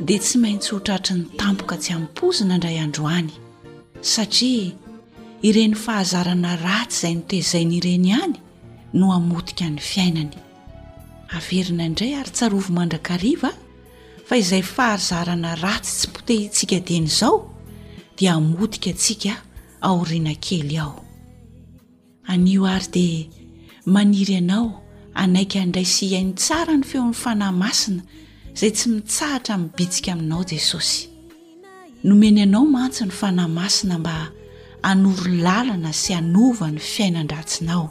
dia tsy maintsy ho tratry ny tampoka tsy ampoizina indray androany satria ireny fahazarana ratsy izay notezaina ireny ihany no hamotika ny fiainany averina indray ary tsarovy mandrakariva fa izay fahazarana ratsy tsy potehintsika dieny izao dia hamotika antsika aoriana kely aho Anio ary dia maniry anao hanaiky handray sy hihaino tsara ny feon'ny Fanahy Masina izay tsy mitsahatra mibitsika aminao Jesosy. Nomeny anao mantsy ny Fanahy Masina mba hanoro lalana sy hanova ny fiainan-dratsinao,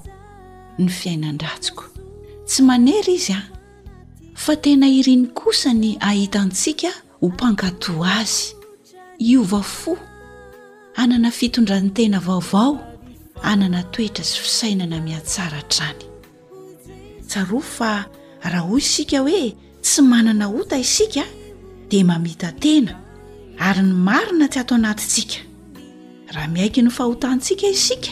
ny fiainan-dratsiko. Tsy manery Izy an! Fa tena iriny kosa ny hahita antsika ho mpankato azy hiova fo hanana fitondran-tena vaovao hanana toetra sy fisainana mihatsara hatrany tsaroa fa raha hoy isika hoe tsy manana ota isika dia mamita tena ary ny marina tsy ato anatintsika raha miaiky ny fahotantsika isika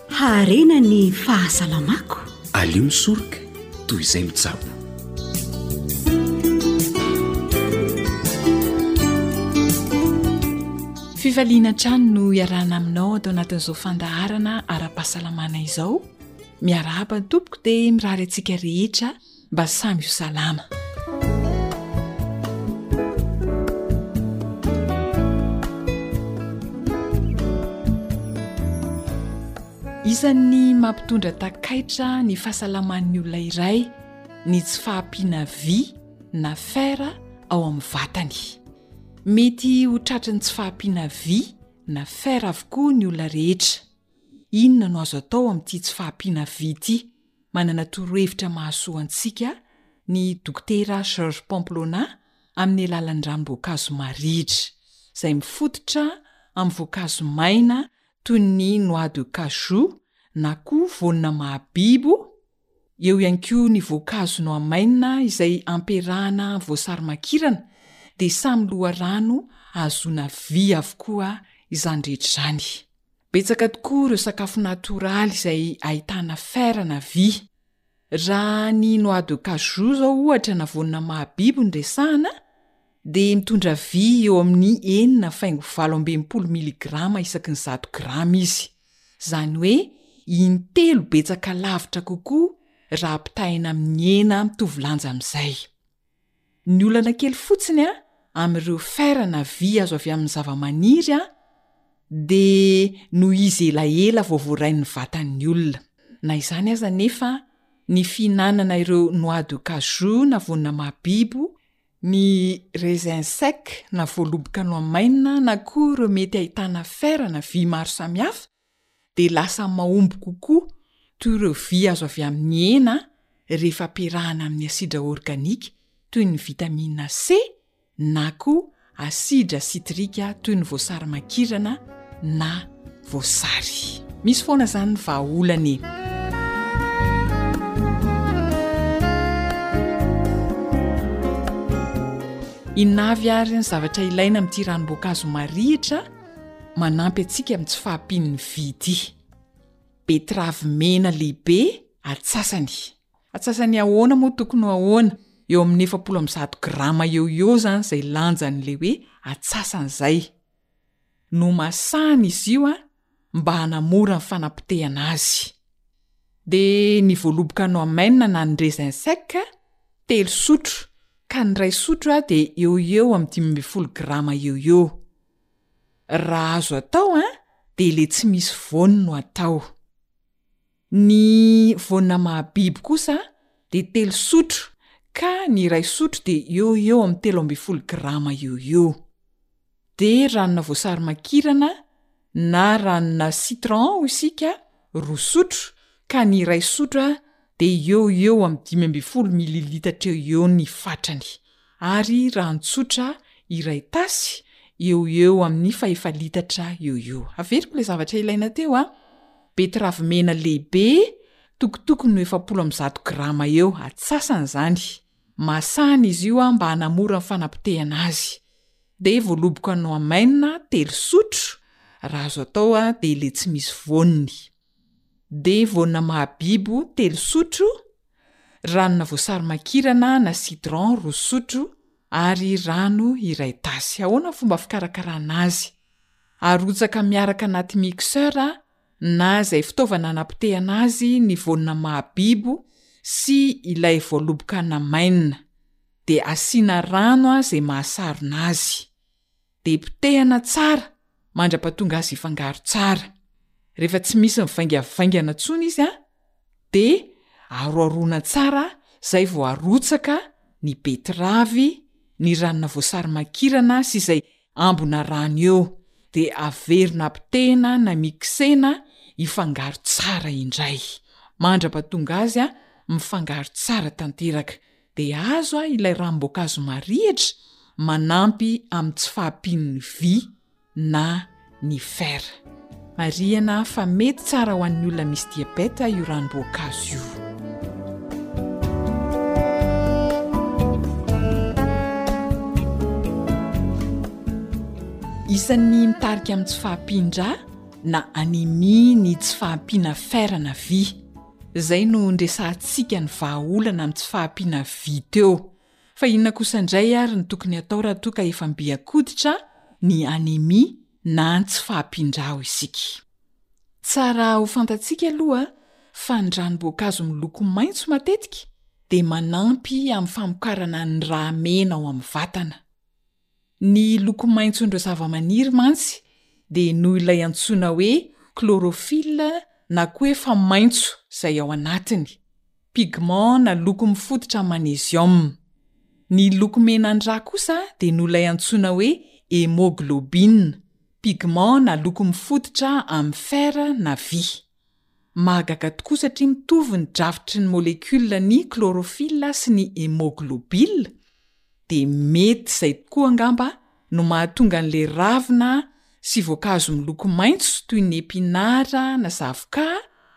Haharena ny fahasalamako. Aleo misoroka toy izay mitsabo. Fifaliana hatrany no iarahana aminao atao anatin'izao fandaharana ara-pahasalamana izao. Miarahaba ny tompoko dia mirary antsika rehetra mba samy ho salama. Isan'ny mampitondra takaitra ny fahasalaman'ny olona iray ny tsy fahampiana vy na fer ao amin'ny vatany. Mety ho tratry ny tsy fahampiana vy na fer avokoa ny olona rehetra. Inona no azo atao amin'ity tsy fahampiana vy ity? Manana torohevitra mahasoa antsika ny Dokotera Jorge Pamplona amin'ny alalan'ny ranom-boankazo marihitra, izay mifototra amin'ny voankazo maina toy ny noix de cajou na koa voanina mahabibo, eo ihany koa ny voankazo nohamainina izay ampiarahana voasary makirana, dia samy loharano ahazoana vy avokoa izany rehetra izany. Betsaka tokoa ireo sakafo natoraly izay ahitana fer na vy. Raha ny noix de cajou izao ohatra na voanina mahabibo no resahana dia mitondra vy eo amin'ny enina faingo valo amby enimpolo miligrama isaky ny zato grama izy. Izany hoe intelo betsaka lavitra kokoa raha ampitahaina amin'ny hena mitovy lanja amin'izay. Ny olana kely fotsiny an, amin'ireo fer na vy azo avy amin'ny zavamaniry an, dia noho izy elaela vao voarain'ny vatan'ny olona. Na izany aza anefa, ny fihinanana ireo noix de cajou na vonina mahabibo, ny raisin sec na voaloboka nohamainina na koa ireo mety ahitana fer na vy maro samihafa dia lasa mahomby kokoa toy ireo vy azo avy amin'ny hena rehefa ampiarahana amin'ny asidra organika toy ny vitamina C na koa asidra sitrika toy ny voasary makirana na voasary. Misy foana izany ny vahaolana e! Inona avy àry ny zavatra ilaina amin'ity ranom-boankazo marihitra? manampy antsika amin'ny tsy fahampian'ny vidy betravy mena lehibe atsasany. Atsasany ahoana moa tokony ho ahoana? Eo amin'ny efapolo amby zato grama eo ho eo izany izay lanjan'ilay hoe atsasany izay. Nomasahana izy io mba hanamora ny fanapotehana azy. Dia ny voaloboka noamena na ny raisin sec, telo sotro, ka ny iray sotro dia eo ho eo amin'ny dimy ambin'ny folo grama eo ho eo. Raha azo atao an dia ilay tsy misy voany no atao. Ny voanina mahabibo kosa dia telo sotro ka ny iray sotro dia eo ho eo amin'ny telo ambin'ny folo grama eo ho eo. Dia ranona voasary makirana na ranona citron hoy isika roa sotro ka ny iray sotro dia eo ho eo amin'ny dimy ambin'ny folo mililitatra eo ho eo ny fatrany. ary rano tsotra iray tasy eo ho eo amin'ny fahefa litatra eo eo. Averiko ilay zavatra ilaina teo a! Beteravy mena lehibe tokotokony ho efapolo amby zato grama eo, atsasana izany, masahana izy io mba hanamora ny fanapotehana azy, dia voaloboka nohamainina telo sotro, raha azo atao dia ilay tsy misy voniny. dia voanina mahabibo telo sotro, ranona voasary makirana na citron roa sotro ary rano iray tasy. Ahoana ny fomba fikarakarana azy? Arotsaka miaraka anaty mixeur na izay fitaovana anapotehana azy ny voanina mahabibo sy ilay voaloboka namainina, dia asiana rano izay mahasarona azy. dia potehana tsara mandra-pahatonga azy hifangaro tsara. Rehefa tsy misy mivaingavaingana intsony izy dia aroharoana tsara izay vao arotsaka ny betiravy, ny ranona voasary makirana sy izay ambona rano eo dia averina apotehina na mixena hifangaro tsara indray mandra-pahatonga azy mifangaro tsara tanteraka. Dia azo aho ilay ranom-boankazo marihitra manampy amin'ny tsy fahampian'ny vy na ny fer. Marihana fa mety tsara ho an'ny olona misy diabeta io ranom-boankazo io. Isan'ny mitarika amin'ny tsy fahampian-dra na anémie ny tsy fahampiana fer na vy. Izay no nresahantsika ny vahaolana amin'ny tsy fahampiana vy teo. Fa inona kosa indray ary no tokony hatao raha toa ka efa mbiakoditra ny anémie na ny tsy fahampian-dra hoy isika? Tsara ho fantatsika aloha fa ny ranom-boankazo miloko maitso matetika dia manampy amin'ny famokarana ny ra mena ao amin'ny vatana. Ny loko maitson'ireo zavamaniry mantsy dia noho ilay antsoina hoe chlorophylle na koa hoe fa maitso izay ao anatiny, pigment na loko mifototra manezioma. Ny loko menan-drà kosa dia noho ilay antsoina hoe hemoglobine, pigment na loko mifototra amin'ny fer na vy. Mahagaga tokoa satria mitovy ny drafitry ny molekiolina ny klorofila sy ny hemoglobila, dia mety izay tokoa angamba no mahatonga an'ilay ravina sy voankazo miloko maitso toy ny epinara na zavokà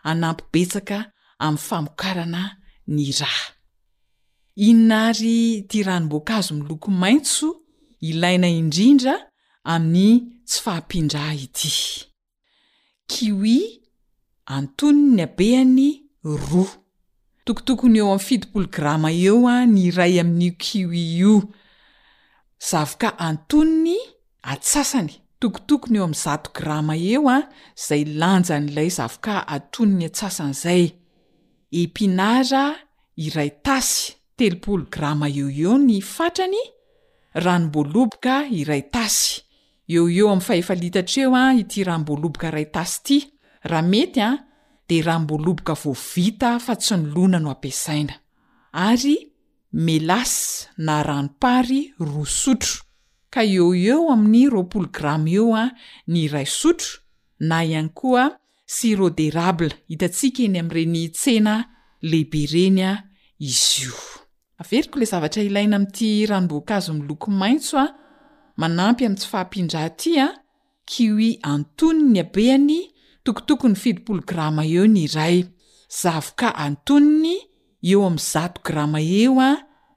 hanampy betsaka amin'ny famokarana ny ra. Inona àry ity ranom-boankazo miloko maitso ilaina indrindra amin'ny tsy fahampian-dra ity? Kiwi, antonony habehany roa. Tokotokony eo amin'ny fitopolo grama eo ny iray amin'io kiwi io. Zavoka antonony atsasany, tokotokony eo amin'ny zato grama eo izay lanjan'ilay zavoka atonony atsasany izay. Epinara iray tasy, telopolo grama eo ho eo ny fatrany, ranom-boaloboka iray tasy, Eo ho eo amin'ny fahefa-litatra eo ity ranom-boaloboka iray tasy ity. Raha mety dia ranom-boaloboka vao vita fa tsy nolona no ampiasaina. Ary mélasse na ranom-pary roa sotro, ka eo ho eo amin'ny roapolo grama eo ny iray sotro na ihany koa Sirop d'érable, hitantsika eny amin'ireny tsena lehibe ireny izy io. Averiko ilay zavatra ilaina amin'ity ranom-boankazo miloko maitso manampy amin'ny tsy fahampian-drà ity, kiwi antonony ny habehany, tokotokony fitopolo grama eo ny iray, zavoka antonony eo amin'ny zato grama eo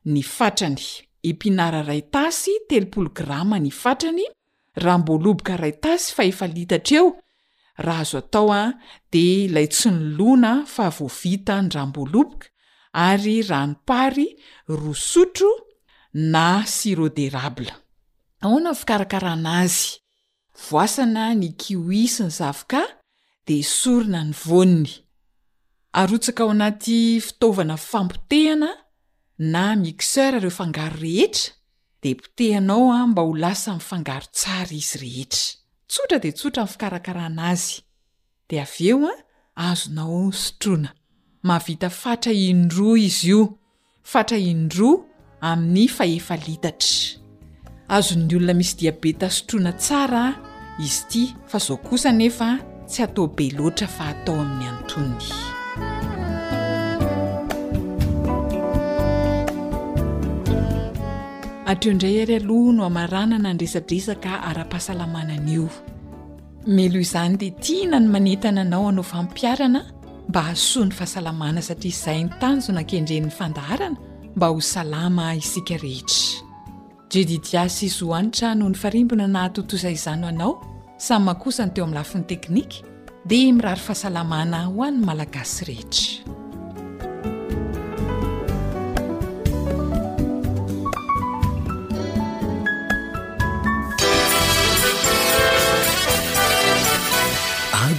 ny fatrany, epinara iray tasy, telopolo grama ny fatrany, Ramboaloboka ray tasy fa efa litatra eo raha azo atao an, de ilay tsy nolona fa vao vita ny ramboaloboka ary ranom-pary roa sotro na sirop d'erable. Ahoana ny fikarakarana azy? Voasana ny kiwi sy ny zavoka de esorina ny voany. Arotsaka ao anaty fitaovana fampotehana na mixeur ireo fangaro rehetra Dia potehanao mba ho lasa mifangaro tsara izy rehetra. Tsotra dia tsotra ny fikarakarana azy. Dia avy eo azonao sotroina. Mahavita fatra indroa izy io, fatra indroa amin'ny fahefa litatra. Azon'ny olona misy diabeta sotroina tsara izy ity. Fa izao kosa anefa tsy atao be loatra fa atao amin'ny antony. Hatreo indray ary aloha no hamaranana ny resadresaka ara-pahasalamana anio. Milo izany dia tiana ny manentana anao hanao fampiharana mba hahasoa ny fahasalamana satria izay ny tanjona kendren'ny fandaharana mba ho salama isika rehetra. Jedidiah sy Zohanitra no nifarimbona nahatontosa izany ho anao, samy makosa ny teo amin'ny lafiny teknika, dia mirary fahasalamana ho an'ny Malagasy rehetra.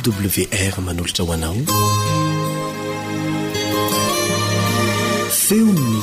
wr manolotra ho anao feon'ny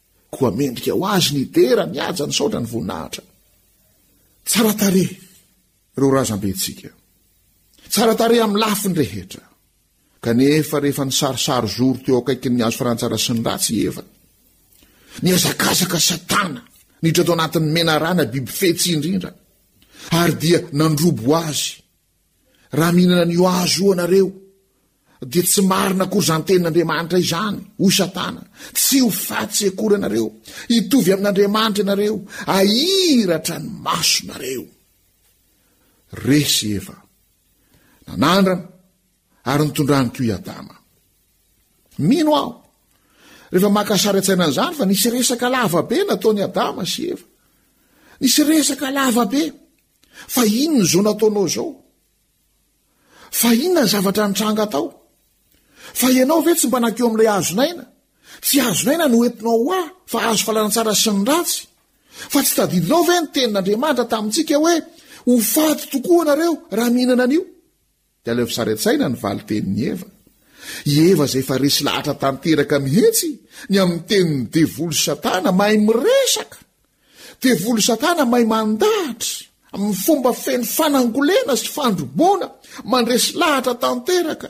Koa mendrika ho azy ny dera mihaja ny saotra ny voninahitra. Tsara tarehy ireo razambentsika. Tsara tarehy amin'ny lafiny rehetra. Kanefa rehefa nisarisary zoro teo akaikin'ny hazo farantsara sy ny ratsy i Eva, nihazakazaka Satana, niditra tao anatin'ny menarana biby fetsy indrindra, ary dia nandrobo azy Raha mihinana an'io hazo io ianareo, dia tsy marina akory izany tenin'Andriamanitra izany, hoy Satana. Tsy ho faty akory ianareo. Hitovy amin'Andriamanitra ianareo. Ahiratra ny masonareo. Resy i Eva. Nanandrana ary nitondrany koa i Adama. Mino aho, rehefa maka sary an-tsaina an'izany fa nisy resaka lavabe nataon'i Adama sy Eva. Nisy resaka lavabe. Fa inona izao nataonao izao? Fa inona ny zavatra nitranga tao? Fa ianao ve tsy mba nankeo amin'ilay hazon'aina? Tsy hazon'aina no entinao ho ahy, fa hazo falana tsara sy ny ratsy. Fa tsy tadidinao ve ny tenin'Andriamanitra tamintsika hoe, Ho faty tokoa ianareo raha mihinana an'io? Dia aleo sary an-tsaina ny valin-tenin'i Eva. I Eva izay efa resy lahatra tanteraka mihitsy ny amin'ny tenin'ny devoly Satana mahay miresaka. Devoly Satana mahay mandahatra amin'ny fomba feno fanangolena sy fandroboana mandresy lahatra tanteraka.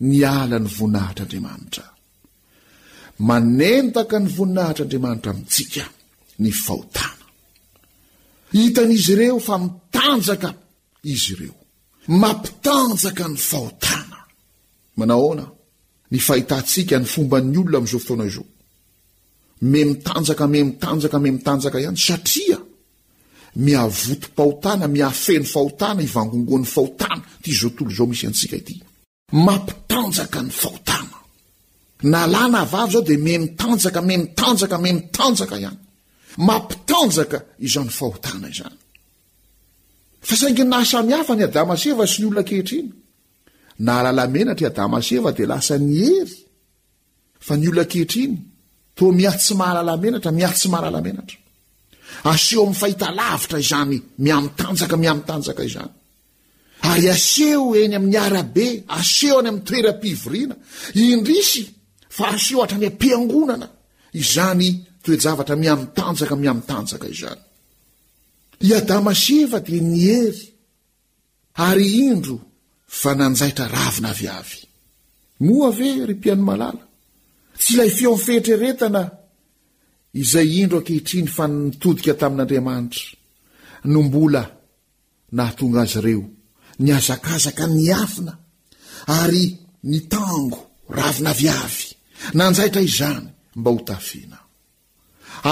niala ny voninahitr'Andriamanitra. Manendaka ny voninahitr'Andriamanitra amintsika ny fahotana. Hitan'izy ireo fa mitanjaka izy ireo. Mampitanjaka ny fahotana. Manahoana ny fahitantsika ny fomban'ny olona amin'izao fotoana izao? Memitanjaka, memitanjaka, memitanjaka ihany satria Miavotom-pahotana, miafeno fahotana, ivangongoan'ny fahotana ity izao tontolo izao misy antsika ity. Mampitanjaka ny fahotana. Na lahy na vavy izao dia miha mitanjaka, miha mitanjaka, miha mitanjaka ihany. Mampitanjaka izany fahotana izany. Fa saingy ny nahasamihafa an'i Adama sy Eva sy ny olona ankehitriny. Nahalala menatra i Adama sy Eva dia lasa nihery. Fa ny olona ankehitriny toa miha-tsy-mahalala menatra, miha-tsy-mahalala menatra. Aseho amin'ny fahitalavitra izany miha-mitanjaka, miha-mitanjaka izany. Ary aseho eny amin'ny arabe, aseho any amin'ny toeram-pivoriana, indrisy fa aseho hatrany am-piangonana izany toe-javatra miha-mitanjaka, miha-mitanjaka izany. I Adama sy Eva dia nihery. Ary indro fa nanjaitra ravina aviavy. Moa ve, ry mpianimalala, tsy ilay feon'ny fieritreretana izay indro ankehitriny fa nitodika tamin'Andriamanitra no mbola nahatonga azy ireo nihazakazaka niafina ary nitango ravina aviavy? Nanjaitra izany mba ho tafiana.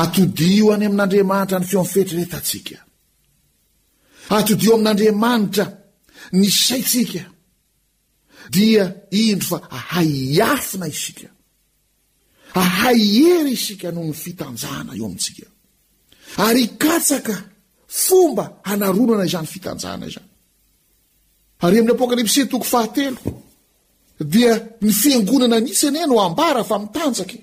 Atodiho any amin'Andriamanitra ny feon'ny fieritreretantsika. Atodiho amin'Andriamanitra ny saintsika, dia indro fa ahay hiafina isika, ahay hiery isika noho ny fitanjahana eo amintsika, ary hikatsaka fomba hanaronana izany fitanjahana izany. Ary amin'ny apokalypse toko fahatelo dia ny fiangonana an'isany e no ambara fa mitanjaka e.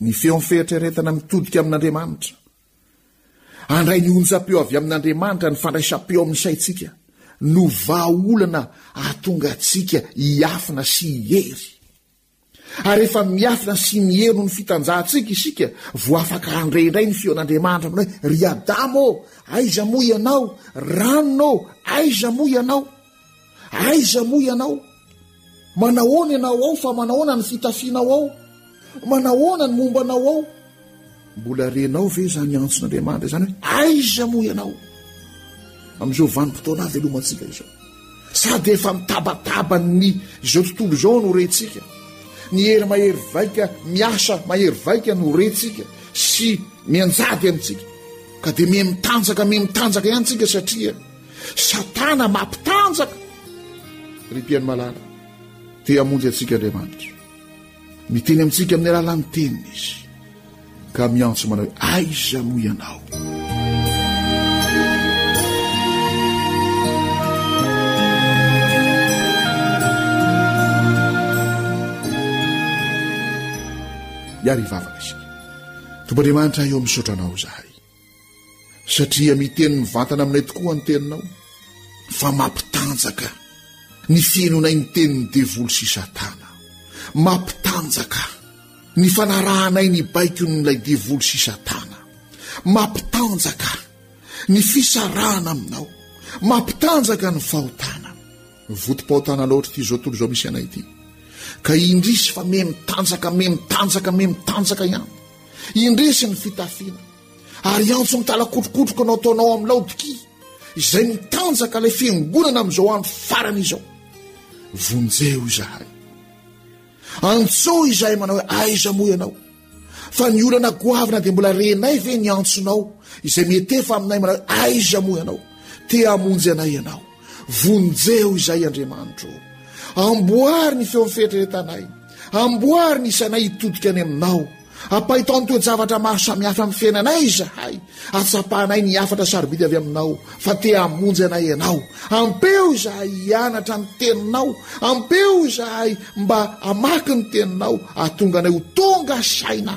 Ny feon'ny fieritreretana mitodika amin'Andriamanitra. Handray ny onjam-peo avy amin'Andriamanitra ny fandraisam-peo amin'ny saintsika no vahaolana hahatonga antsika hiafina sy hiery. Ary efa miafina sy miery noho ny fitanjahantsika isika vao afaka handre indray ny feon'Andriamanitra manao hoe ry Adama ô aiza moa ianao? Ranona ô aiza moa ianao? Aiza moa ianao? Manahoana ianao ao fa manahoana ny fitafianao ao? Manahoana ny momba anao ao? Mbola renao ve izany antson'Andriamanitra izany hoe aiza moa ianao? Amin'izao vanim-potoana havelomantsika izao. Sady efa mitabataba ny izao tontolo izao no rentsika. Ny hery mahery vaika miasa mahery vaika no rentsika sy mianjady amintsika. Ka dia miha mitanjaka miha mitanjaka ihany tsika satria Satana mampitanjaka ry mpihaino malala te hamonjy antsika Andriamanitra. Miteny amintsika amin'ny alalan'ny teniny izy ka miantso manao hoe aiza moa ianao. iary hivavaka isika. Tompo Andriamanitra, eo misaotra anao izahay. satria miteny mivantana aminay tokoa ny teninao fa mampitanjaka ny fienonay ny tenin'ny devoly sy satana mampitanjaka ny fanarahanay ny baikon'ilay devoly sy satana mampitanjaka ny fisarahana aminao mampitanjaka ny fahotana votom-pahotana loatra ity izao tolo izao misy anay ity ka indrisy fa me mitanjaka me mitanjaka me mitanjaka ihany Indrisy ny fitafiana ary antso mitalakotrokotroka nao taonao amin'ny laodikia izay mitanjaka ilay fiangonana amin'izao andro farany izao. Vonjeo izahay. Antso izahay manao hoe aiza moa ianao? Fa ny olana goavana dia mbola renay ve ny antsonao izay mietefa aminay manao hoe aiza moa ianao? Te hamonjy anay ianao. Vonjeo izay Andriamanitro ô! Amboary ny feon'ny fieritreretanay, amboary ny isainay hitodika any aminao. Ampahitao ny toe-javatra maro samihafa amin'ny fiainanay izahay, atsapanay ny hafatra sarobidy avy aminao, fa te hamonjy anay ianao. Ampeo izahay hianatra ny teninao, ampeo izahay mba hamaky ny teninao, ahatonga anay ho tonga saina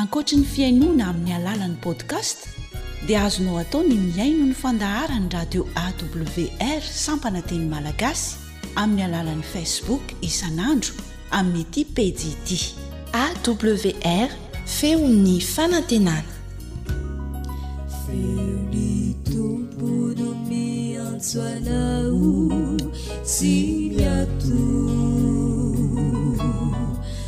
Ankoatry ny fihainoana amin'ny alalan'ny podcast dia azonao atao ny mihaino ny fandaharan'ny radio awr sampana teny malagasy amin'ny alalan'ny facebook isan'andro amin'ity pejy ity awr feon'ny fanantenana feon'ny tompo no miantso anao tsy miato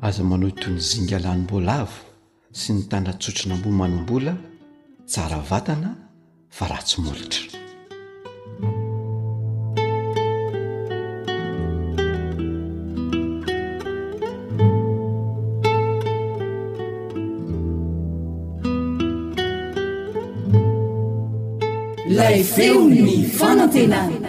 Aza manohy toy ny zinga lanim-boalavo sy ny tana tsotron'amboa manimbola, tsara vatana fa ratsy molotra. Lay feo ny fanantenana.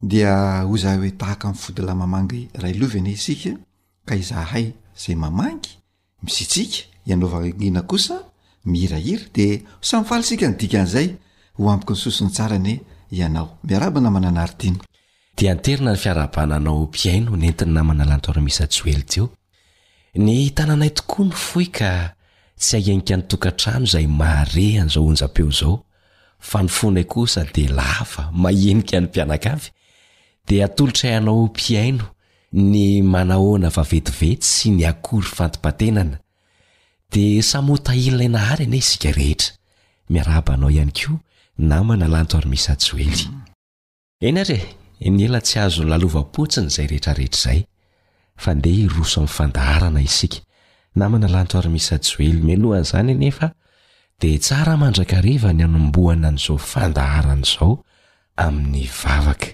Dia hoy izahay hoe, Tahaka ny fodilahy mamangy iray lova anie isika, ka izahay izay mamangy, misitrika, ianao vangiana kosa, mihirahira, dia ho samy faly isika ny dikan'izay, ho amiko ny sosony tsara anie ianao. Miarahaba namana Nardin. Dia anterina ny fiarahabana anao mpihaino nentin'ny namana Lantauro Misa Joely teo. Ny tananay tokoa no foy ka tsy hahenika ny tokantrano izay mahare an'izao onjam-peo izao Fa ny fonay kosa dia lava mahinika ny mpianakavy, dia atolotray anao mpihaino ny manahoana va vetivety sy ny akory fantipatenana. Dia samy ho tahian'ilay Nahary anie isika rehetra. Miarahaba anao ihany koa namana lanto ary Misa Joely. Eny ary e, iniala tsy azo lalovam-potsiny izay retraretra izay, fa ndeha hiroso amin'ny fandaharana isika. Namana Lanto ary Misa Joely, mialohan'izany anefa dia tsara mandrakariva ny hanombohana an'izao fandaharana izao amin'ny vavaka.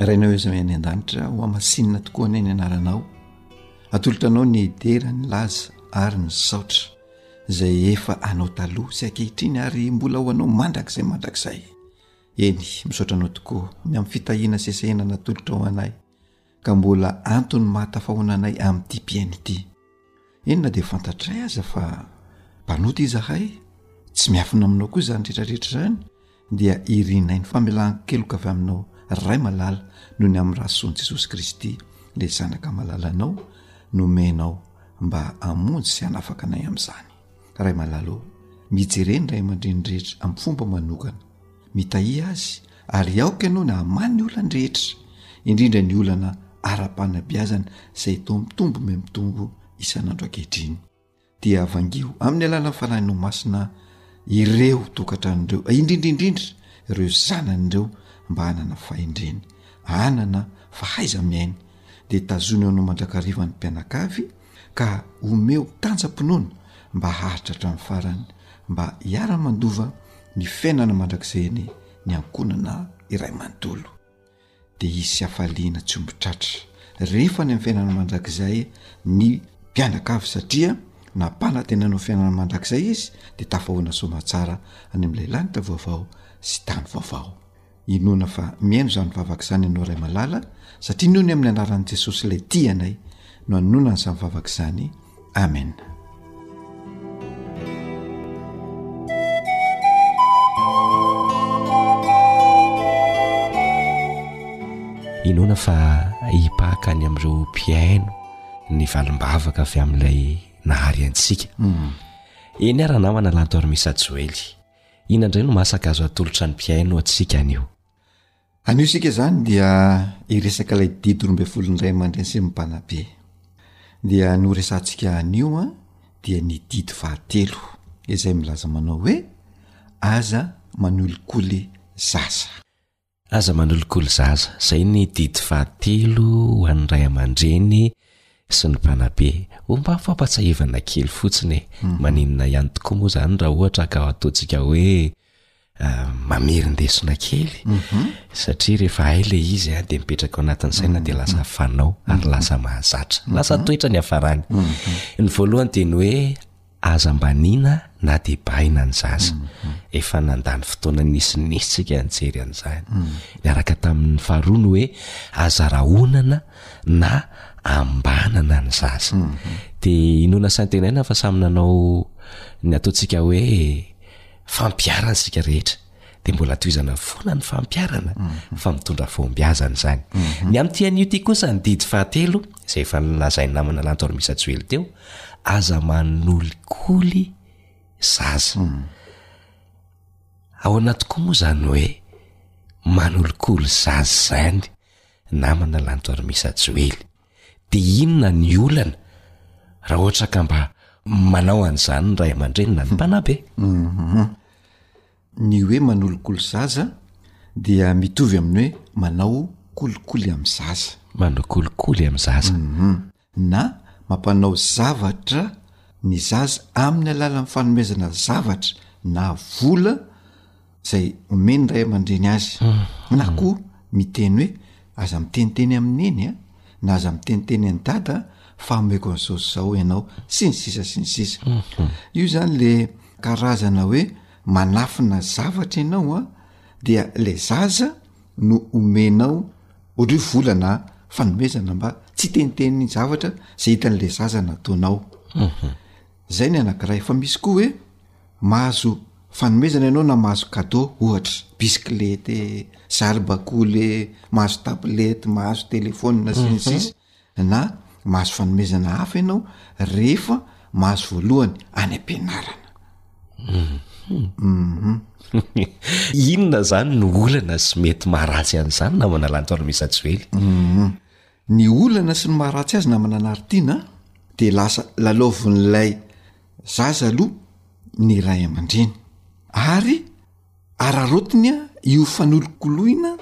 Rainao izao any an-danitra ho hamasinina tokoa anay ny anaranao atolotra anao ny dera ny laza ary ny saotra izay efa anao taloha sy ankehitriny ary mbola ho anao mandrakizay mandrakizay eny misaotra anao tokoa ny amin'ny fitahiana sy esehinana atolotra ho anay ka mbola antony mahatafahoana anay amin'ity mpihaino ity. Eny na dia fantatray aza fa mpanota izahay, tsy miafina aminao koa izany rehetra rehetra izany, dia irinay ny famelan-keloka avy aminao Ray malala noho ny amin'ny Rasoan'i Jesosy Kristy, ilay Zanaka malalanao nomenao mba hamonjy sy hanafaka anay amin'izany. Ray malala ô, mijeren'ny ray aman-dreny rehetra amin'ny fomba manokana. Mitahia azy ary aoka ianao ny hamaha ny olany rehetra, indrindra ny olana ara-panabeazana izay toa mitombo miha-mitombo isan'andro ankehitriny. Dia vangiho amin'ny alalan'ny fanahinao masina ireo tokantrano ireo, indrindra indrindra ireo zanany ireo mba hanana fahendrena, hanana fahaiza-miaina. Dia tazonao mandrankariva ny mpianakavy. ka omeo tanjam-pinoana mba haharitra hatramin'ny farany mba hiara-mandova ny fiainana mandrakizay eny ny ankohonana iray manontolo dia hisy hafaliana tsy omby tratra rehefa any amin'ny fiainana mandrakizay ny mpianakavy satria nampanantenanao fiainana mandrakizay izy dia tafahoana soamantsara any amin'ilay lanitra vaovao sy tany vaovao Inoana fa mihaino izany vavaka izany ianao Ray malala satria noho ny amin'ny anaran'i Jesosy ilay tia anay no anonona an'izany vavaka izany. Amena. Inoana fa hipaka any amin'ireo mpihaino ny valim-bavaka avy amin'ilay nahary antsika. Hmm. Eny ara namana lantormisa Joely. Inona indray no masaka azo atolotra ny mpihaino antsika anio? Anio isika izany dia hiresaka ilay didy roa ambin'ny folon'ny ray aman-dreny sy ny mpanabe. Dia ny horesahantsika anio an dia ny didy fahatelo izay milaza manao hoe aza manolokoly zaza. Aza manolokolo zaza, zay ny didy faha telo ho an'ny ray aman-dreny sy ny mpanabe. Ho mba fampatsiahivana kely fotsiny e! Maninona ihany tokoa moa zany raha ohatra ka ataontsika hoe mamerin-desona kely? Satria rehefa hay le izy a, de mipetraka ao anatin'ny saina de lasa fanao ary lasa mahazatra. Lasa toetra ny hiafarany. Ny voalohany de ny hoe. Aza ambaniana na debaina ny zaza. Efa nandany fotoana nisinisy tsika nijery an'izany. Niaraka tamin'ny faharoa ny hoe aza rahonana na ambanana ny zaza. Dia inoana saintenaina fa samy nanao ny ataontsika hoe fampiharana isika rehetra. dia mbola tohizana foana ny fampiarana fa mitondra fahombiazana izany ny amin'ity anio ity kosa ny didy fahatelo izay efa nilazain'ny namana lanto aromisa joely teo aza manolikoly zaza ao ana tokoa moa izany hoe manolokolo zaza izany namana lanto aromisa joely De inona ny olana raha ohatra ka mba manao an'izany ny ray aman-dreny na ny mpanabe? Ny hoe manolokolo zaza dia mitovy amin'ny hoe manao kolikoly amin'ny zaza. Manao kolikoly amin'ny zaza. Na mampanao zavatra ny zaza amin'ny alalan'ny fanomezana zavatra na vola. zay omeny ray aman-dreny azy na koa miteny hoe aza miteniteny amin'ny neny a na aza miteniteny any dada fa ameko an'izao sy zao ianao sy ny sisa sy ny sisa io zany le karazana hoe manafina zavatra ianao a dia lay zaza no omenao ohatry hoe volana fanomezana mba tsy teniteny zavatra zay hitan'la zaza nataonao Zay ny anankiray fa misy koa hoe mahazo fanomezana ianao na mahazo cadeau ohatra bisikilete, zary bakoly, mahazo tablette, mahazo telephone sy ny sisa na mahazo fanomezana hafa ianao rehefa mahazo voalohany any am-pianarana. Uhum. Inona zany no olana sy mety maharatsy an'izany namana Lanto Armisa Joely? Uhum. Ny olana sy ny maharatsy azy namana Nartiana a, dia lasa lalaovin'ilay zaza aloha ny ray aman-dreny, ary araraotiny a io fanolokoloina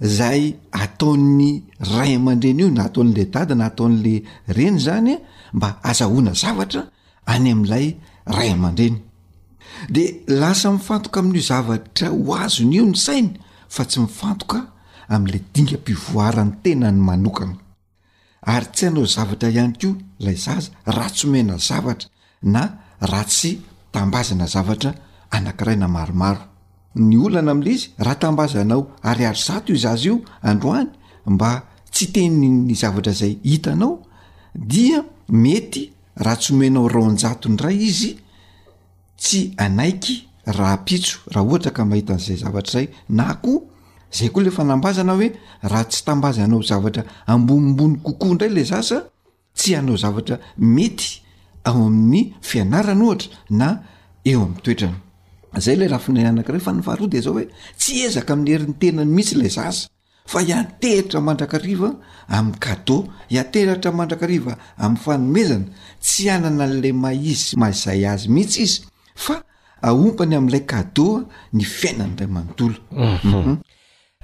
zay ataon'ny ray aman-dreny io na ataon'le dada na ataon'le reny zany a mba azahoana zavatra, any amin'ilay ray aman-dreny dia lasa mifantoka amin'io zavatra ho azony io ny sainy fa tsy mifantoka amin'ilay dingam-pivoaran'ny tenany manokana ary tsy hanao zavatra ihany koa ilay zaza raha tsy omena zavatra na raha tsy tambazana zavatra anankiray na maromaro ny olana amin'la izy raha tambazanao ariary zato io zaza io androany mba tsy teniny zavatra izay hitanao dia mety Raha tsy omenao raonjato indray izy, tsy hanaiky rahampitso raha ohatra ka mahita an'izay zavatra izay, na koa zay koa le fanambazana hoe raha tsy tambaza hanao zavatra ambonimbony kokoa indray le zaza, tsy hanao zavatra mety ao amin'ny fianarany ohatra na eo amin'ny toetrany. Zay le lafiny anankiray. Fa ny faharoa de zao hoe tsy ezaka amin'ny herin'ny tenany mihitsy le zaza. fa hiantehitra mandrakariva amin'ny cadeau, hiantehratra mandrakariva amin'ny fanomezana, tsy hanana an'ilay maha izy sy maha izay azy mihitsy izy fa aompany amin'ilay cadeau ny fiainany iray manontolo. Uhum.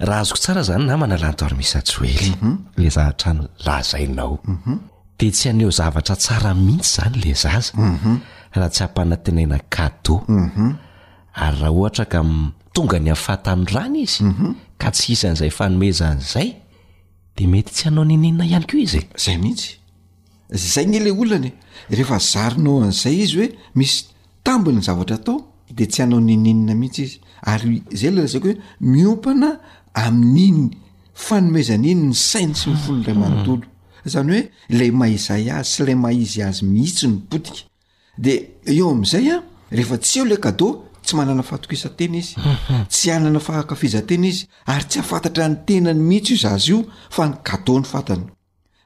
Raha azoko tsara izany namana Lantormisa Joely, ilay zahantrano lazainao, dia tsy haneho zavatra tsara mihitsy izany ilay zaza raha tsy ampanantenaina cadeau. Ary raha ohatra ka tonga ny hafatan'ny rany izy ka tsy hisy an'izay fanomezany izay dia mety tsy hanao n'inon'inona ihany koa izy e! Izay mihitsy. Izay anie ilay olana e! Rehefa zarinao an'izay izy hoe misy tambiny ny zavatra atao dia tsy hanao n'inon'inona mihitsy izy. Ary izay ilay lazaiko hoe miompana amin'iny fanomezana iny ny sainy sy ny fon'ilay manontolo. Izany hoe ilay maha-izay azy sy ilay maha-izy azy mihitsy no potika. De eo am'zay a, rehefa tsy eo le cadeau, tsy manana fahatokisan-tena izy, tsy hanana fahankafizan-tena izy, ary tsy hahafantatra ny tenany mihitsy io zaza io fa ny cadeau no fantany.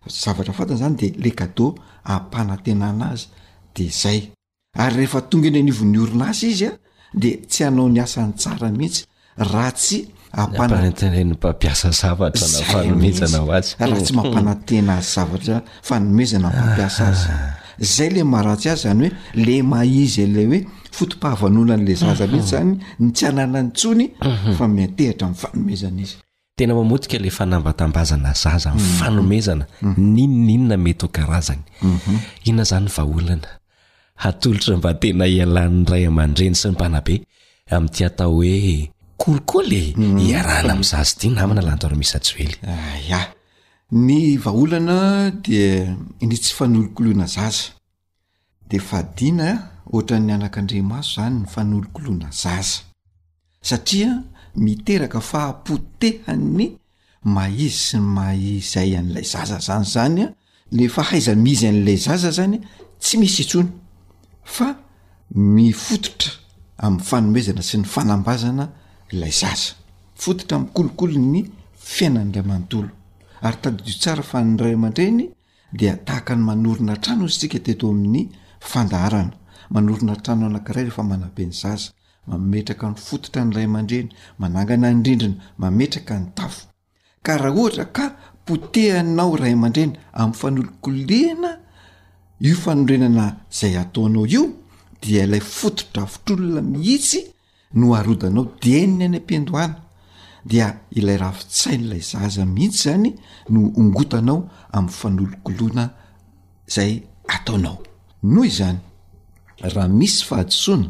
Zavatra fantany zany de le cadeau ampanantenana azy, de zay. Ary rehefa tonga eny anivon'ny orinasa izy a, de tsy hanao ny asany tsara mihitsy raha tsy ampanatenain'ny mpampiasa zavatra na fanomezana ho azy raha tsy mampanantena azy zavatra fanomezana mpampiasa azy ah. zay le maharatsy azy zany hoe le mahizy ale hoe fotom-pahavanolonan'la zaza mihitsy zany ny tsy ananany tsony mhm. fa miantehitra min'ny fanomezana izy Tena mamotika ilay fanambatambazana zaza amin'ny fanomezana n'inon'inona mety ho karazany. Inona izany vahaolana hatolotra mba tena hialan'ny ray aman-dreny sy ny mpanabe amin'ity atao hoe kolikoly e? Iarahana amin'ny zaza ity namana Lanto Ramisa Joely. Yah, ny vahaolana dia ny tsy fanolokoloina zaza. Dia fadiana ohatran'ny anakandriamaso izany ny fanolokoloana zaza satria miteraka fahapotehan'ny maha izy sy ny maha izay an'ilay zaza zany izany an, le fahaiza mizy an'ilay zaza zany tsy misy intsony fa mifototra amin'ny fanomezana sy ny fanambazana ilay zaza, mifototra amin'ny kolokolo ny fiainan'ny ray manontolo ary tadidio tsara fa ny ray aman-dreny dia tahaka ny manorina trano isika teto amin'ny fandaharana, manorina trano anankiray rehefa manabe ny zaza, mametraka ny fototra ny ray aman-dreny, manangana ny rindrina, mametraka ny tafo. Ka raha ohatra ka potehanao ray aman-dreny amin'ny fanolokoliana io fanorenana izay ataonao io dia ilay fotodrafitr'olona mihitsy no arodanao dieny ny any am-piandohana dia ilay rafi-tsain'ilay zaza mihitsy zany no ongotanao amin'ny fanolokoloana zay ataonao noho izany raha misy fahadisoana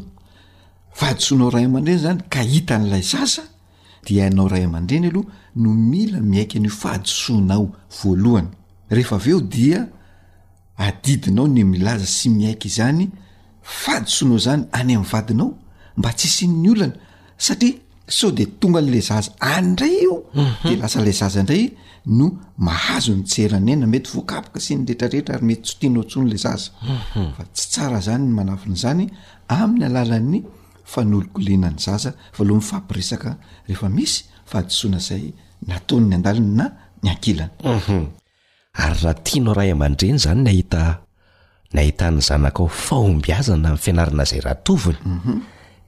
fahadisoanao ray aman-dreny zany ka hitan'ilay zaza dia ianao ray aman-dreny aloha no mila miaiky an'io fahadisoanao voalohany rehefa avy eo dia Adidinao ny milaza sy miaiky izany fahadisoanao izany any amin'ny vadinao mba tsy hisian'ny olana satria sao de tonga an'la zaza any indray io mhm. de lasa lay zaza indray no mahazo ny tseranena mety voakapoka sy ny retrarehetra ary mety tsy tianao tsony la zaza mhm. fa tsy tsara zany ny manavina izany amin'ny alalan'ny fanolokoliana ny zaza valoha ny fampiresaka rehefa misy fahadisoana izay nataon'ny andaliny na ny ankilany mhm. Ary raha tianao ray aman-dreny izany ny ahita ny ahitan'ny zanakao fahombiazana amin'ny fianarana izay ratoviny,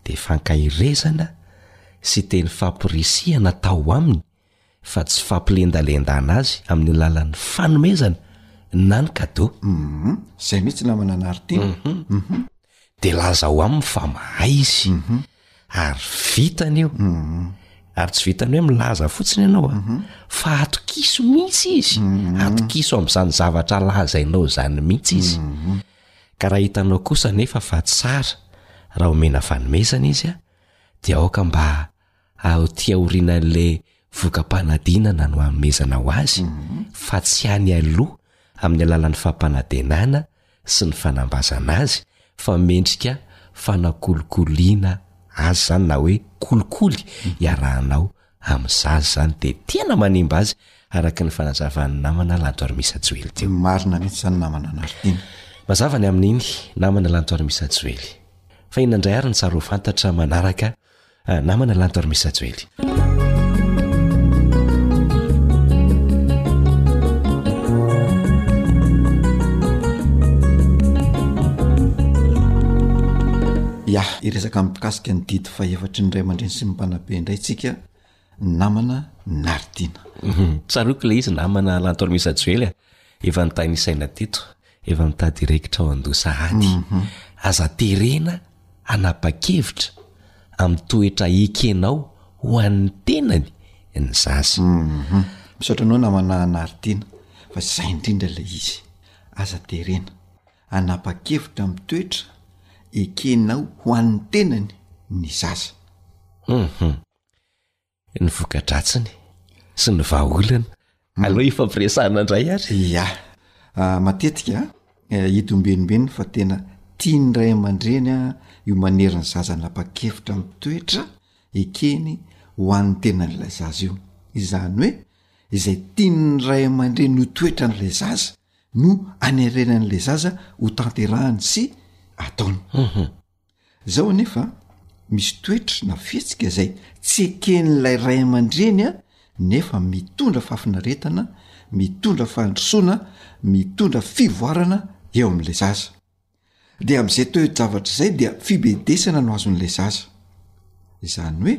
dia fankaherezana sy teny fampirisihana ataho aminy fa tsy fampilendalendana azy amin'ny alalan'ny fanomezana na ny cadeau. Izay mihitsy namana anaritiana. Dia lazao aminy fa mahay izy. Ary vitany io. Ary tsy vitany hoe milaza fotsiny ianao a, fa atokiso mihitsy izy. Atokiso amin'izany zavatra lazainao izany mihitsy izy. Ka raha hitanao kosa anefa fa tsara raha omena fanomezana izy a, dia aoka mba aty aorianan'ilay voka-panadinana no hanomezana ho azy, fa tsy any aloha amin'ny alalan'ny fampanantenana, sy ny fanambazana azy fa mendrika fanakolokoliana azy zany na hoe kolikoly iarahanao amin'ny zaza zany dia tena manimba azy araka ny fanazavan'ny namana Lantoarimisa Joely teo. Marina mihitsy zany namana Nartiana. Mazava ny amin'iny namana Lantoarimisa Joely. Fa inona indray ary ny tsara ho fantatra manaraka Ah namana lanto ary misajo hely. Yah, hiresaka mikasika ny didy fahefatry ny ray aman-dreny sy ny mpanabe indray tsika ny namana Naritiana. Tsaroako ilay izy namana Lanto Armisa Joely a! Efa nitahy ny saina teto, efa mitady hiraikitra ao an-doha sahady. Aza terena hanapa-kevitra amin'ny toetra ekenao ho an'ny tenany ny zaza. Misaotra anao namana Naritiana fa izay indrindra ilay izy, aza terena hanapa-kevitra amin'ny toetra ekenao ho an'ny tenany ny zaza. ny voka-dratsiny sy ny vahaolana. Mm. Aleo ifampiresahana indray ary. Ia, ah, matetika eh, hita ombenimbeniny fa tena tian'ny ray aman-dreny a io manery ny zaza napa-kevitra amin'ny toetra ekeny ho an'ny tenan'ilay zaza io. Izany hoe izay tian'ny ray aman-dreny ho toetran'ilay zaza no anerenan'ilay zaza ho tanterahany sy ataony. Mhm. Izao anefa, misy toetra na fihetsika izay tsy eken'ilay ray aman-dreny nefa mitondra fahafinaretana, mitondra fandrosoana, mitondra fivoarana eo amin'ilay zaza. Dia amin'izay toe-javatra izay dia fibedesana no azon'ilay zaza. Izany hoe,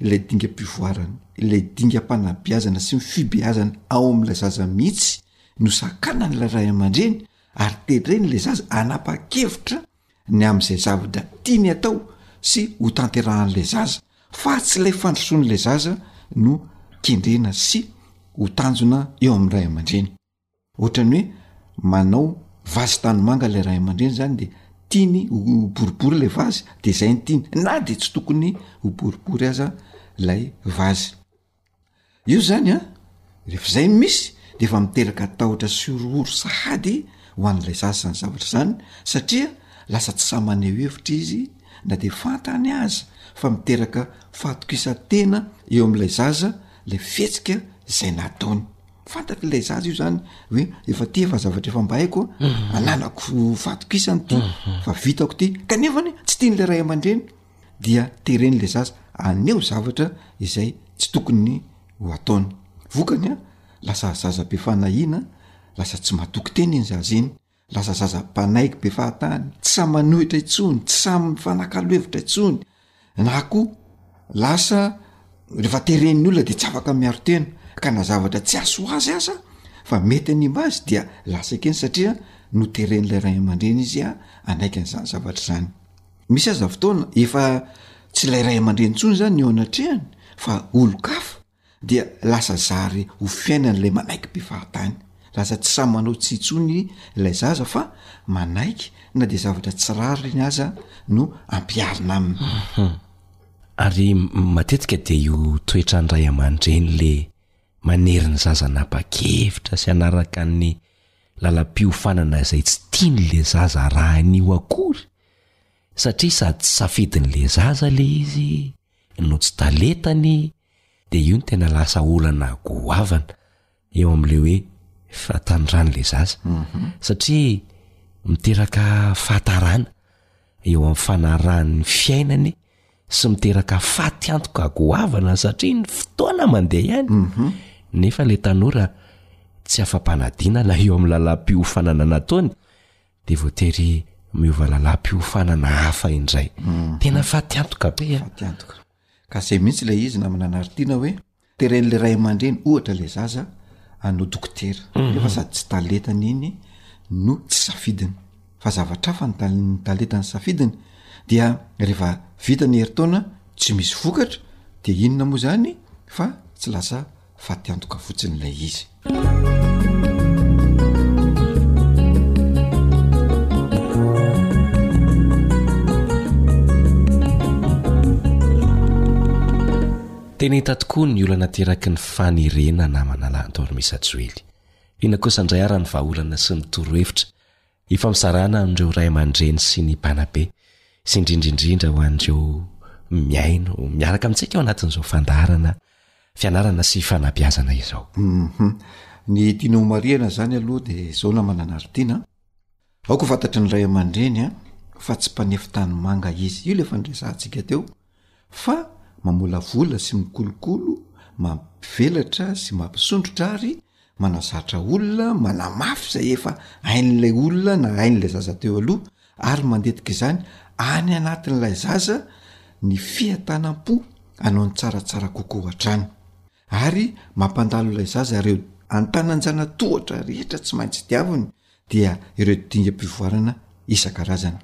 ilay dingam-pivoarany, ilay dingam-panabeazana sy ny fibeazana ao amin'ilay zaza mihitsy no sakanan'ilay ray aman-dreny ary teren'ilay zaza hanapa-kevitra ny amin'izay zavatra tiany atao sy ho tanterahan'ilay zaza fa tsy ilay fandrosoan'ilay zaza no kendrena sy ho tanjona eo amin'ny ray aman-dreny. Ohatran'ny hoe manao vazy tanimanga ilay ray aman-dreny zany de tiany ho boribory ilay vazy de zay ny tiany na de tsy tokony ho boribory aza ilay vazy. Eo zany a, rehefa zay no misy de efa miteraka tahotra sy horohoro sahady ho an'ilay zaza zany zavatra zany satria lasa tsy sahy maneho hevitra izy na dia fantany aza fa miteraka fahatokisan-tena eo amin'ilay zaza lay fihetsika zay nataony, fantatr'ilay zaza io zany hoe efa ty efa zavatra efa mba haiko a, ananako fahatokisana ty, efa vitako ty, kanefany tsy tian'ilay ray aman-dreny. dia teren'le zaza aneho zavatra izay tsy tokony ho ataony. Vokany an, lasa zaza be fanahiana, lasa tsy matoky tena iny zaza iny, lasa zaza mpanaiky be fahatany, tsy sahy manohitra intsony, tsy sahy mifanakalo hevitra intsony, na koa lasa rehefa teren'ny olona de tsy afaka miaro tena ka na zavatra tsy hahasoa azy aza fa mety hanimba azy dia lasa ekeny satria noteren'lay ray aman-dreny izy hanaiky an'zany zavatra zany. Misy aza fotoana efa tsy ilay ray aman-dreny intsony izany ny eo anatrehany fa olon-kafa dia lasa zary ho fiainan'ilay manaiky be fahatany. Lasa tsy sahy manao tsihy intsony ilay zaza fa manaiky na dia zavatra tsy rariny aza no ampiharina aminy. Hum. Ary matetika dia io toetran'ny ray aman-dreny ilay manery ny zaza hanapa-kevitra sy hanaraka ny lalam-piofanana izay tsy tian'ilay zaza arahiny io akory satria sady tsy safidiny le zaza le izy no tsy taletany de io no tena lasa olana goavana eo amle hoe fatanrany le zaza mhm. satria miteraka fahatarana eo am fanarany fiainany sy miteraka faty antoka goavana satria ny fotoana mandeha ihany mhm. nefa le tanora tsy afa-panadinana eo am lalam-piofanana nataony dia voatery miova lalam-piofanana hafa indray. Mhm. Tena fatiantoka be a. Fatiantoka. Kase mihitsy ilay izy namana anaritiana hoe teren'ilay ray aman-dreny ohatra ilay zaza anao dokotera mhm. nefa sady tsy taletany iny no tsy safidiny fa zavatra hafa ny taln'ny taletany safidiny dia rehefa vita ny heritaona tsy misy vokatra dia inona moa zany fa tsy lasa fa tiantoka fotsiny ilay izy. Tena hita tokoa ny olana ateraky ny fanerena namana lahy Dormisa Joely. Inona kosa indray ary ny vahaolana sy ny torohevitra Ifamosarana amin'ireo ray aman-dreny sy ny mpanabe, sy indrindra indrindra ho an'ireo mihaino miaraka amintsika ao anatin'izao fandaharana fianarana sy fanabeazana izao. Humm. Ny tiana homarihana izany aloha dia izao namana Naritiana an! Aoka ho fantatry ny ray aman-dreny fa tsy mpanefy tanimanga izy. Io ilay fandresahantsika teo. fa mamolavola sy mikolokolo, mampivelatra sy mampisondrotra ary manazatra olona, manamafy izay efa hain'ilay olona na hain'ilay zaza teo aloha ary mandetika izany any anatin'ilay zaza ny fiatanam-po hanao ny tsaratsara kokoa hatrany ary mampandalo ilay zaza ireo antanan-janatohatra rehetra tsy maintsy diaviny dia ireo dingam-pivoarana isan-karazany.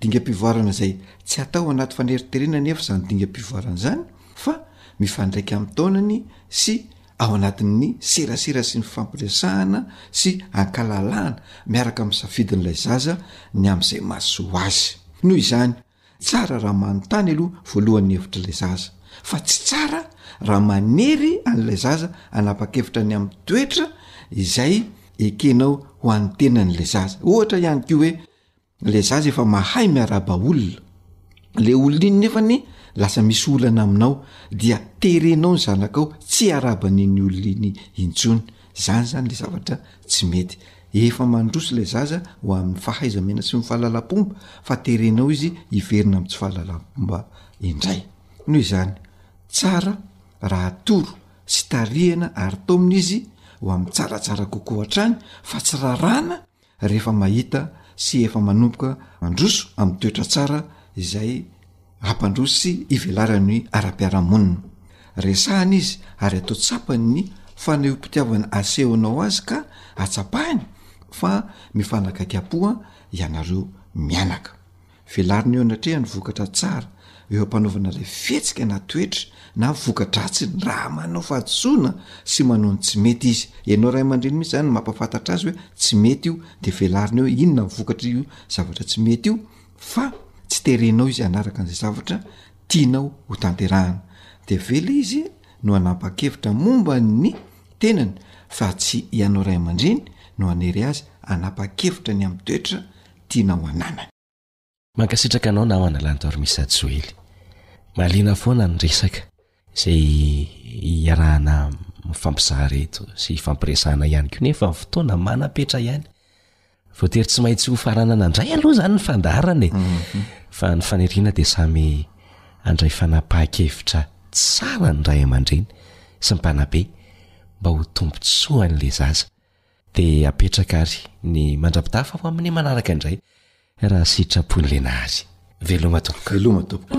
Dingam-pivoarana izay tsy atao anaty faneriterena anefa izany dingam-pivoarana izany fa mifandraika amin'ny taonany sy ao anatin'ny serasera sy ny fampiresahana sy ankalalahana miaraka amin'ny safidin'ilay zaza ny amin'izay mahasoa azy. Noho izany, Tsara raha manontany aloha voalohany ny hevitr'ilay zaza, fa tsy tsara raha manery an'ilay zaza hanapa-kevitra ny amin'ny toetra izay ekenao ho an'ny tenan'ilay zaza. Ohatra ihany koa hoe ilay zaza efa mahay miarahaba olona, le olona iny nefa anie lasa misy olana aminao dia terenao ny zanakao tsy hiarahaba an'iny olona iny intsony, zany zany le zavatra tsy mety. Efa mandroso ilay zaza ho amin'ny fahaiza-miaina sy ny fahalalam-pomba fa terenao izy hiverina amin'ny tsy fahalalam-pomba indray. Noho izany, tsara raha atoro sy tarihina ary taomina izy ho amin'ny tsaratsara kokoa hatrany fa tsy raràna rehefa mahita sy efa manomboka mandroso amin'ny toetra tsara izay hampandroso sy hivelaran'ny ara-piarahamonina. Resahina izy ary atao tsapany ny fanehoam-pitiavana asehonao azy ka atsapahany fa mifanakaikampoa ianareo mianaka. Velarina eo anatrehany vokatra tsara eo am-panaovana ilay fihetsika na toetra na voka-dratsiny raha manao fahadisoana sy manao ny tsy mety izy. Ianao ray aman-dreny mihitsy izany no mampahafantatra azy hoe tsy mety io dia velarina eo inona vokatra io zavatra tsy mety io fa tsy terenao izy hanaraka an'izay zavatra tianao ho tanterahana, de avela izy no hanapa-kevitra momba ny tenany fa tsy ianao ray aman-dreny no hanery azy hanapa-kevitra ny amin'ny toetra tianao hananany. Mankasitraka anao namana Lantor Misajoely. Mahaliana foana ny resaka. izay iarahana mifampizara eto sy hifampiresahana ihany koa nefa ny fotoana manam-petra ihany voatery tsy maintsy ho faranana indray aloha izany ny fandaharana e mhm. fa ny faniriana dia samy handray fanapahan-kevitra tsara ny ray aman-dreny sy ny mpanabe mba ho tombontsoan'ilay zaza dia apetraka ary ny mandrapitafa ho amin'ny manaraka indray raha sitrapon'i Lenary. Veloma tompoko. Veloma tompoko.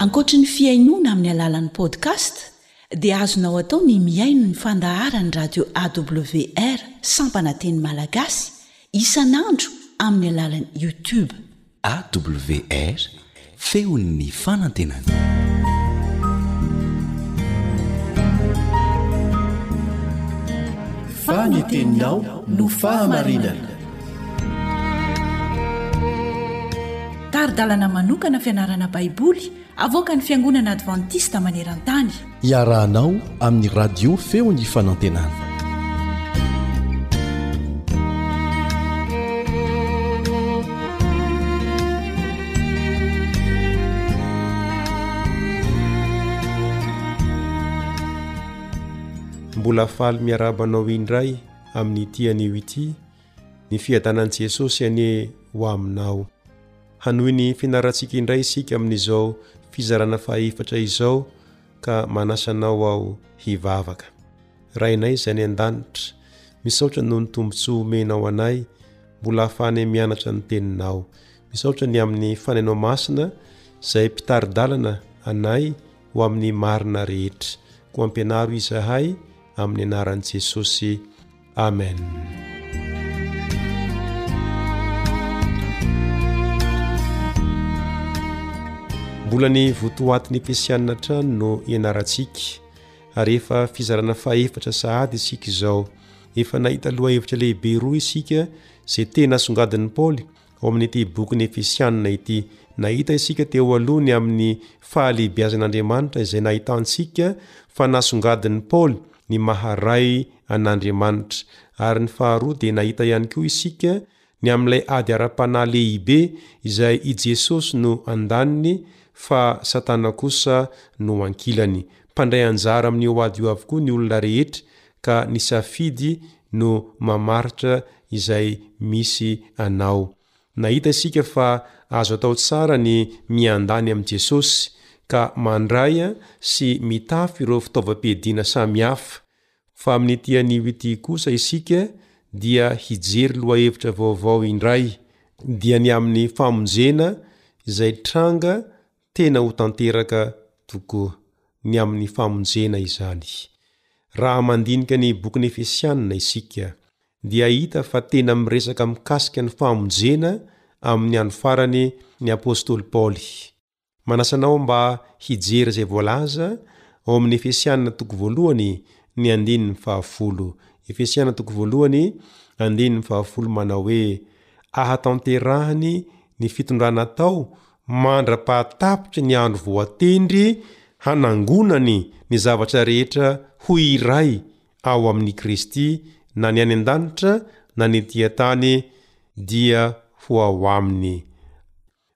Ankoatry ny fihainoana amin'ny alalan'ny podcast dia azonao atao ny mihaino ny fandaharan'ny radio AWR sampana teny malagasy isan'andro amin'ny alalan'ny YouTube. AWR, feon'ny fanantenana. Fa ny teninao no fahamarinana. Tari-dalana manokana fianarana Baiboly Avoakan'ny Fiangonana Advantista maneran-tany. Iarahanao amin'ny Radio Feon'ny Fanantenana. Mbola faly miarahaba anao indray amin'ny ity anio ity Ny fiadanan'i Jesosy anie ho aminao. Hanohy ny fianarantsika indray isika amin'izao fizarana fahaefatra izao ka manasa anao aho hivavaka. Rainay izay any an-danitra, misaotra noho ny tombontsoa omenao anay mbola hahafahanay mianatra ny teninao. Misaotra ny amin'ny fanainao masina izay mpitari-dalana anay ho amin'ny marina rehetra. Koa ampianaro izahay amin'ny anaran'i Jesosy. Amen. Mbola ny votoatin'ny Epesianina hatrany no ianarantsika ary efa fizarana fahefatra sahady isika izao. Efa nahita lohahevitra lehibe roa isika izay tena asongadin'i Paoly ao amin'ity bokin'ny Efesianina ity. Nahita isika teo aloha ny amin'ny fahalehibiazan'Andriamanitra izay nahitantsika fa nasongadin'i Paoly ny maha Ray an'Andriamanitra, ary ny faharoa dia nahita ihany koa isika ny amin'ilay ady ara-panahy lehibe izay i Jesosy no andaniny fa Satana kosa no ankilany. Mpandray anjara amin'io ady io avokoa ny olona rehetra ka ny safidy no mamaritra izay misy anao. Nahita isika fa azo atao tsara ny miandany amin'i Jesosy, ka mandray sy mitafy ireo fitaovam-piadiana samy hafa, fa amin'ity anio ity kosa isika dia hijery lohahevitra vaovao indray, dia ny amin'ny famonjena izay tranga tena ho tanteraka tokoa. Ny amin'ny famonjena izany. Raha mandinika ny bokin'ny Efesianina isika, dia hita fa tena miresaka mikasika ny famonjena amin'ny andro farany ny apostoly Paoly. Manasa anao mba hijery izay voalaza ao amin'ny Efesiana toko voalohany ny andininy fahafolo. Efesiana toko voalohany andininy fahafolo manao hoe, Ahatanterahany ny fitondrana atao mandra-pahatapitry ny andro voatendry hanangonany ny zavatra rehetra ho iray ao amin'i Kristy na ny any an-danitra na ny ety an-tany dia ho ao aminy.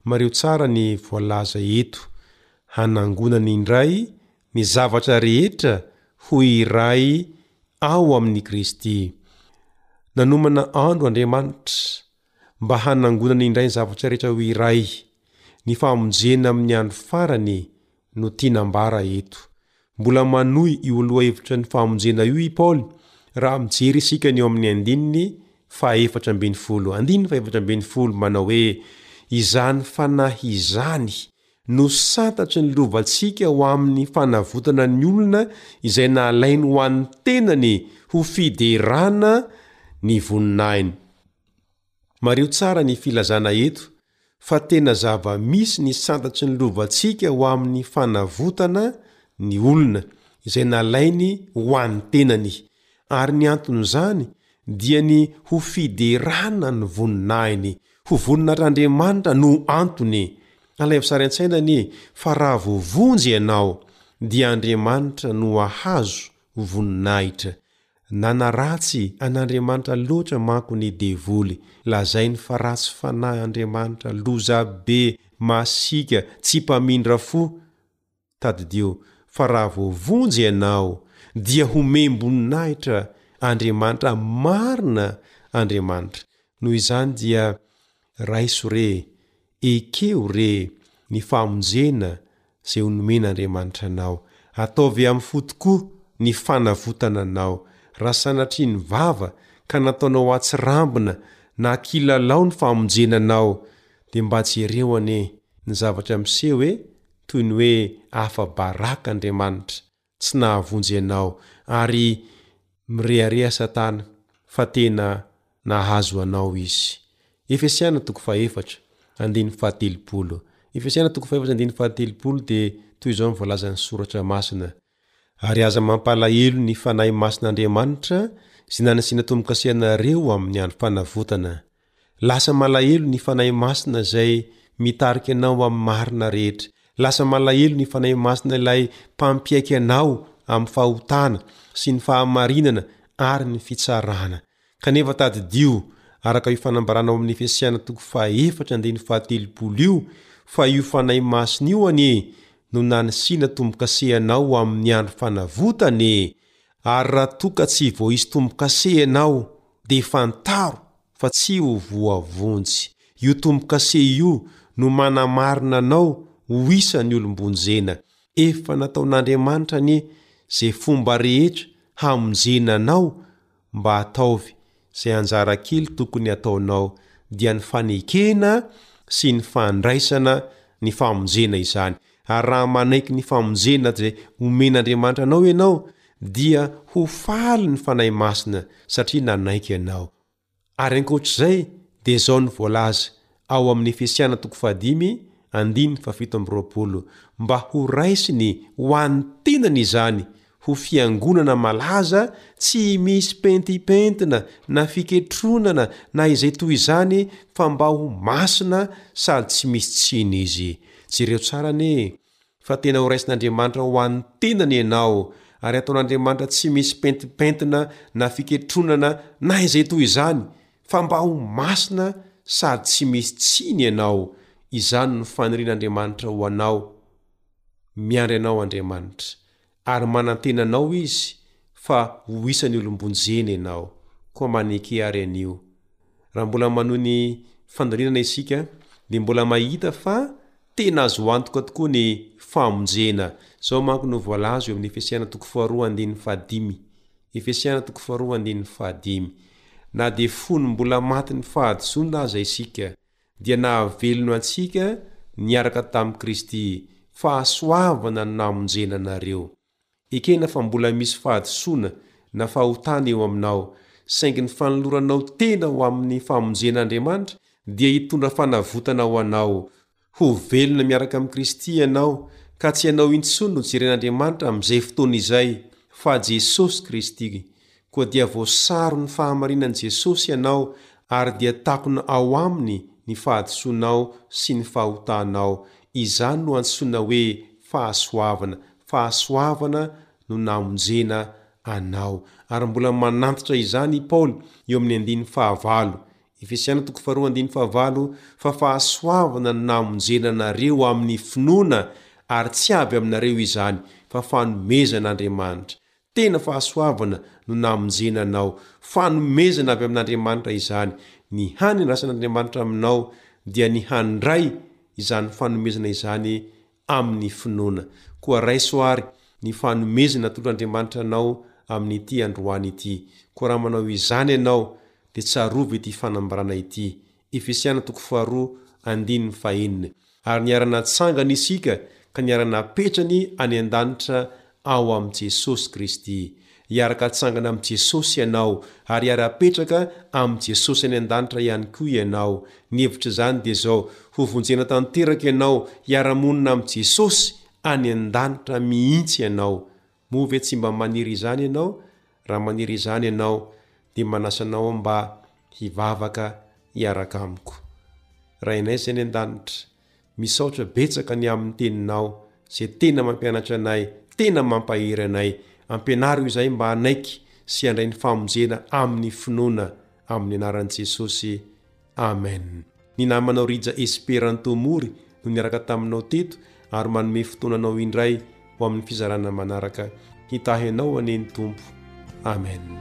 Mariho tsara ny voalaza eto, hanangonany indray ny zavatra rehetra ho iray ao amin'i Kristy. Nanomana andro Andriamanitra mba hanangonany indray ny zavatra rehetra ho iray, ny famonjena amin'ny andro farany, no tiana ambara eto. Mbola manohy io lohahevitra ny famonjena io i Paoly, raha mijery isika ny eo amin'ny andininy fahefatra ambin'ny folo. Andininy fahefatra ambin'ny folo manao hoe, Izany fanahy izany no santatry ny lovantsika ho amin'ny fanavotana ny olona izay nalainy ho an'ny tenany ho fiderana ny voninahiny. Mariho tsara ny filazana eto fa tena zava-misy ny santatry ny lovantsika ho amin'ny fanavotana ny olona izay nalainy ho an'ny tenany, ary ny anton'izany dia ny ho fiderana ny voninahiny, ho voninahitr'Andriamanitra no antony. Alaivo sary an-tsaina anie fa raha voavonjy ianao dia Andriamanitra no hahazo voninahitra, Nanaratsy an'Andriamanitra loatra manko ny devoly, lazainy fa ratsy fanahy Andriamanitra, loza be, masiaka, tsy mpamindra fo. Tadidio fa raha voavonjy ianao dia homem-boninahitra Andriamanitra marina Andriamanitra. Noho izany dia Raiso re, ekeo re ny famonjena izay ho nomen'Andriamanitra anao. Ataovy amin'ny fo tokoa ny fanavotana anao. Raha sanatria nivava ka nataonao atsirambina na kilalao ny famonjena anao, dia mba jereo anie ny zavatra miseho e, toy ny hoe afa-baraka Andriamanitra tsy nahavonjy anao ary mirehareha satana fa tena nahazo anao izy Efesiana toko fahefatra andininy fahatelopolo Efesiana toko fahefatra andininy fahatelopolo dia toy izao ny voalazan'ny soratra masina ary aza mampalahelo ny Fanahy Masin'Andriamanitra izay nanasiana tombo-kase anareo amin'ny andro fanavotana Lasa malahelo ny Fanahy Masina izay mitarika anao amin'ny marina rehetra. Lasa malahelo ny Fanahy Masina ilay mpampiaiky anao amin'ny fahotana sy ny fahamarinana ary ny fitsarana. Kanefa tadidio, araka io fanambarana ao amin'ny Efesiana toko fahaefatra andininy fahatelopolo io, fa io Fanahy Masina io anie no nanisiana tombo-kase anao amin'ny andro fanavotana e! Ary raha toa ka tsy voaisy tombo-kase ianao dia fantaro fa tsy ho voavonjy. Io tombo-kase io no manamarina anao ho isan'ny olom-bonjena. Efa nataon'Andriamanitra anie izay fomba rehetra hamonjena anao mba ataovy Izay anjara kely tokony ataonao dia ny fanekena sy ny fandraisana ny famonjena izany. Ary raha manaiky ny famonjena izay omen'Andriamanitra anao ianao dia ho faly ny Fanahy Masina satria nanaiky ianao. Ary ankoatr'izay dia izao no voalaza, ao amin'ny Efesiana toko fahadimy andininy fahafito amby roapolo, mba ho raisiny ho an'ny tenany izany ho fiangonana malaza tsy misy pentipentina na fiketronana na izay toy izany fa mba ho masina sady tsy misy tsiny izy. Jereo tsara anie fa tena horaisin'Andriamanitra ho an'ny tenany ianao ary hataon'Andriamanitra tsy misy pentimpentina na fiketronana na izay toy izany fa mba ho masina sady tsy misy tsiny ianao, izany no fanirian'Andriamanitra ho anao. Miandry anao Andriamanitra. Ary manantena anao izy fa ho isan'ny olom-bonjena ianao. Koa maneke àry anio. Raha mbola manohy ny fandalinana isika, dia mbola mahita fa tena azo antoka tokoa ny famonjena. Izao manko no voalaza eo amin'ny Efesiana toko faharoa andininy fahadimy. Efesiana toko faharoa andininy fahadimy. Na dia fony mbola matin'ny fahadisoana aza isika, dia nahavelona antsika niaraka tamin'i Kristy, fahasoavana namonjena anareo. Ekena fa mbola misy fahadisoana na fahotana eo aminao, saingy ny fanoloranao tena ho amin'ny famonjena Andriamanitra dia hitondra fanavotana ho anao. Ho velona miaraka amin'i Kristy ianao, ka tsy ianao intsony no jeren'Andriamanitra amin'izay fotoana izay, fa Jesosy Kristy. Koa dia voasaron'ny fahamarinan'i Jesosy ianao ary dia takona ao Aminy ny fahadisoanao sy ny fahotanao. Izany no antsoina hoe fahasoavana. Fahasoavana no namonjena anao. Ary mbola manantitra izany i Paoly eo amin'ny andininy fahavalo, Efesiana toko faharoa andininy fahavalo, Fa fahasoavana no namonjena anareo amin'ny finoana, ary tsy avy aminareo izany, fa fanomezan'Andriamanitra. Tena fahasoavana no namonjena anao, fanomezana avy amin'Andriamanitra izany. Ny hany andrasan'Andriamanitra aminao dia ny handray izany fanomezana izany amin'ny finoana. Koa raiso àry ny fanomezana atolotr'Andriamanitra anao amin'ity androany ity. Koa raha manao izany ianao, dia tsarovy ity fanambarana ity, Efesiana toko faharoa andininy fahenina Ary niara-natsangany isika ka niara-napetrany any an-danitra ao amin'i Jesosy Kristy. Hiaraka hatsangana amin'i Jesosy ianao, ary hiara-hapetraka amin'i Jesosy any an-danitra ihany koa ianao. Ny hevitr'izany dia izao, hovonjena tanteraka ianao, hiara-monina amin'i Jesosy any an-danitra mihitsy ianao. Moa ve tsy mba maniry izany ianao? Raha maniry izany ianao, dia manasa anao mba hivavaka hiaraka amiko. Rainay sy any an-danitra, misaotra betsaka ny amin'ny Teninao izay tena mampianatra anay, tena mampahery anay. Ampianaro izahay mba hanaiky sy handray ny famonjena amin'ny finoana, amin'ny anaran'i Jesosy. Amen! Ny namanao Rija Esperanto Mory no niaraka taminao teto ary manome fotoana anao indray ho amin'ny fizarana manaraka. Hitahy anao anie ny Tompo. Amen.